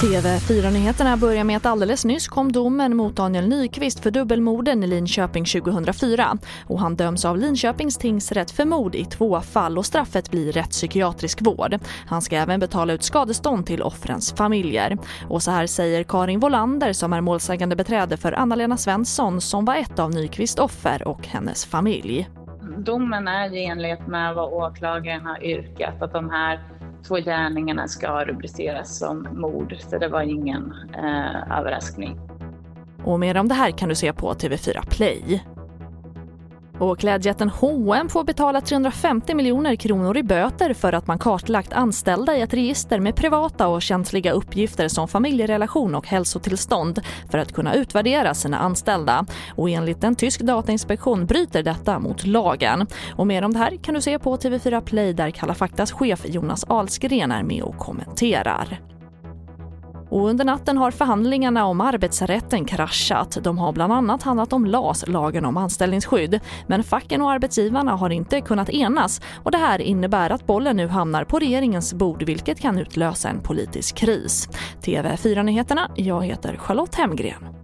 TV4-nyheterna börjar med att alldeles nyss kom domen mot Daniel Nyqvist för dubbelmorden i Linköping 2004. Och han döms av Linköpings tingsrätt för mord i två fall och straffet blir rättspsykiatrisk vård. Han ska även betala ut skadestånd till offrens familjer. Och så här säger Karin Volander som är målsägande beträde för Anna-Lena Svensson som var ett av Nyqvists offer och hennes familj. Domen är i enlighet med vad åklagaren har yrkat att de här två gärningarna ska rubriceras som mord, så det var ingen eh, överraskning. Och mer om det här kan du se på TV4 Play. Och klädjätten H&M får betala 350 miljoner kronor i böter för att man kartlagt anställda i ett register med privata och känsliga uppgifter som familjerelation och hälsotillstånd för att kunna utvärdera sina anställda. Och enligt en tysk datainspektion bryter detta mot lagen. Och mer om det här kan du se på TV4 Play där Kalla faktas chef Jonas Alsgren är med och kommenterar. Och under natten har förhandlingarna om arbetsrätten kraschat. De har bland annat handlat om LAS, lagen om anställningsskydd. Men facken och arbetsgivarna har inte kunnat enas och det här innebär att bollen nu hamnar på regeringens bord vilket kan utlösa en politisk kris. TV4-nyheterna, jag heter Charlotte Hemgren.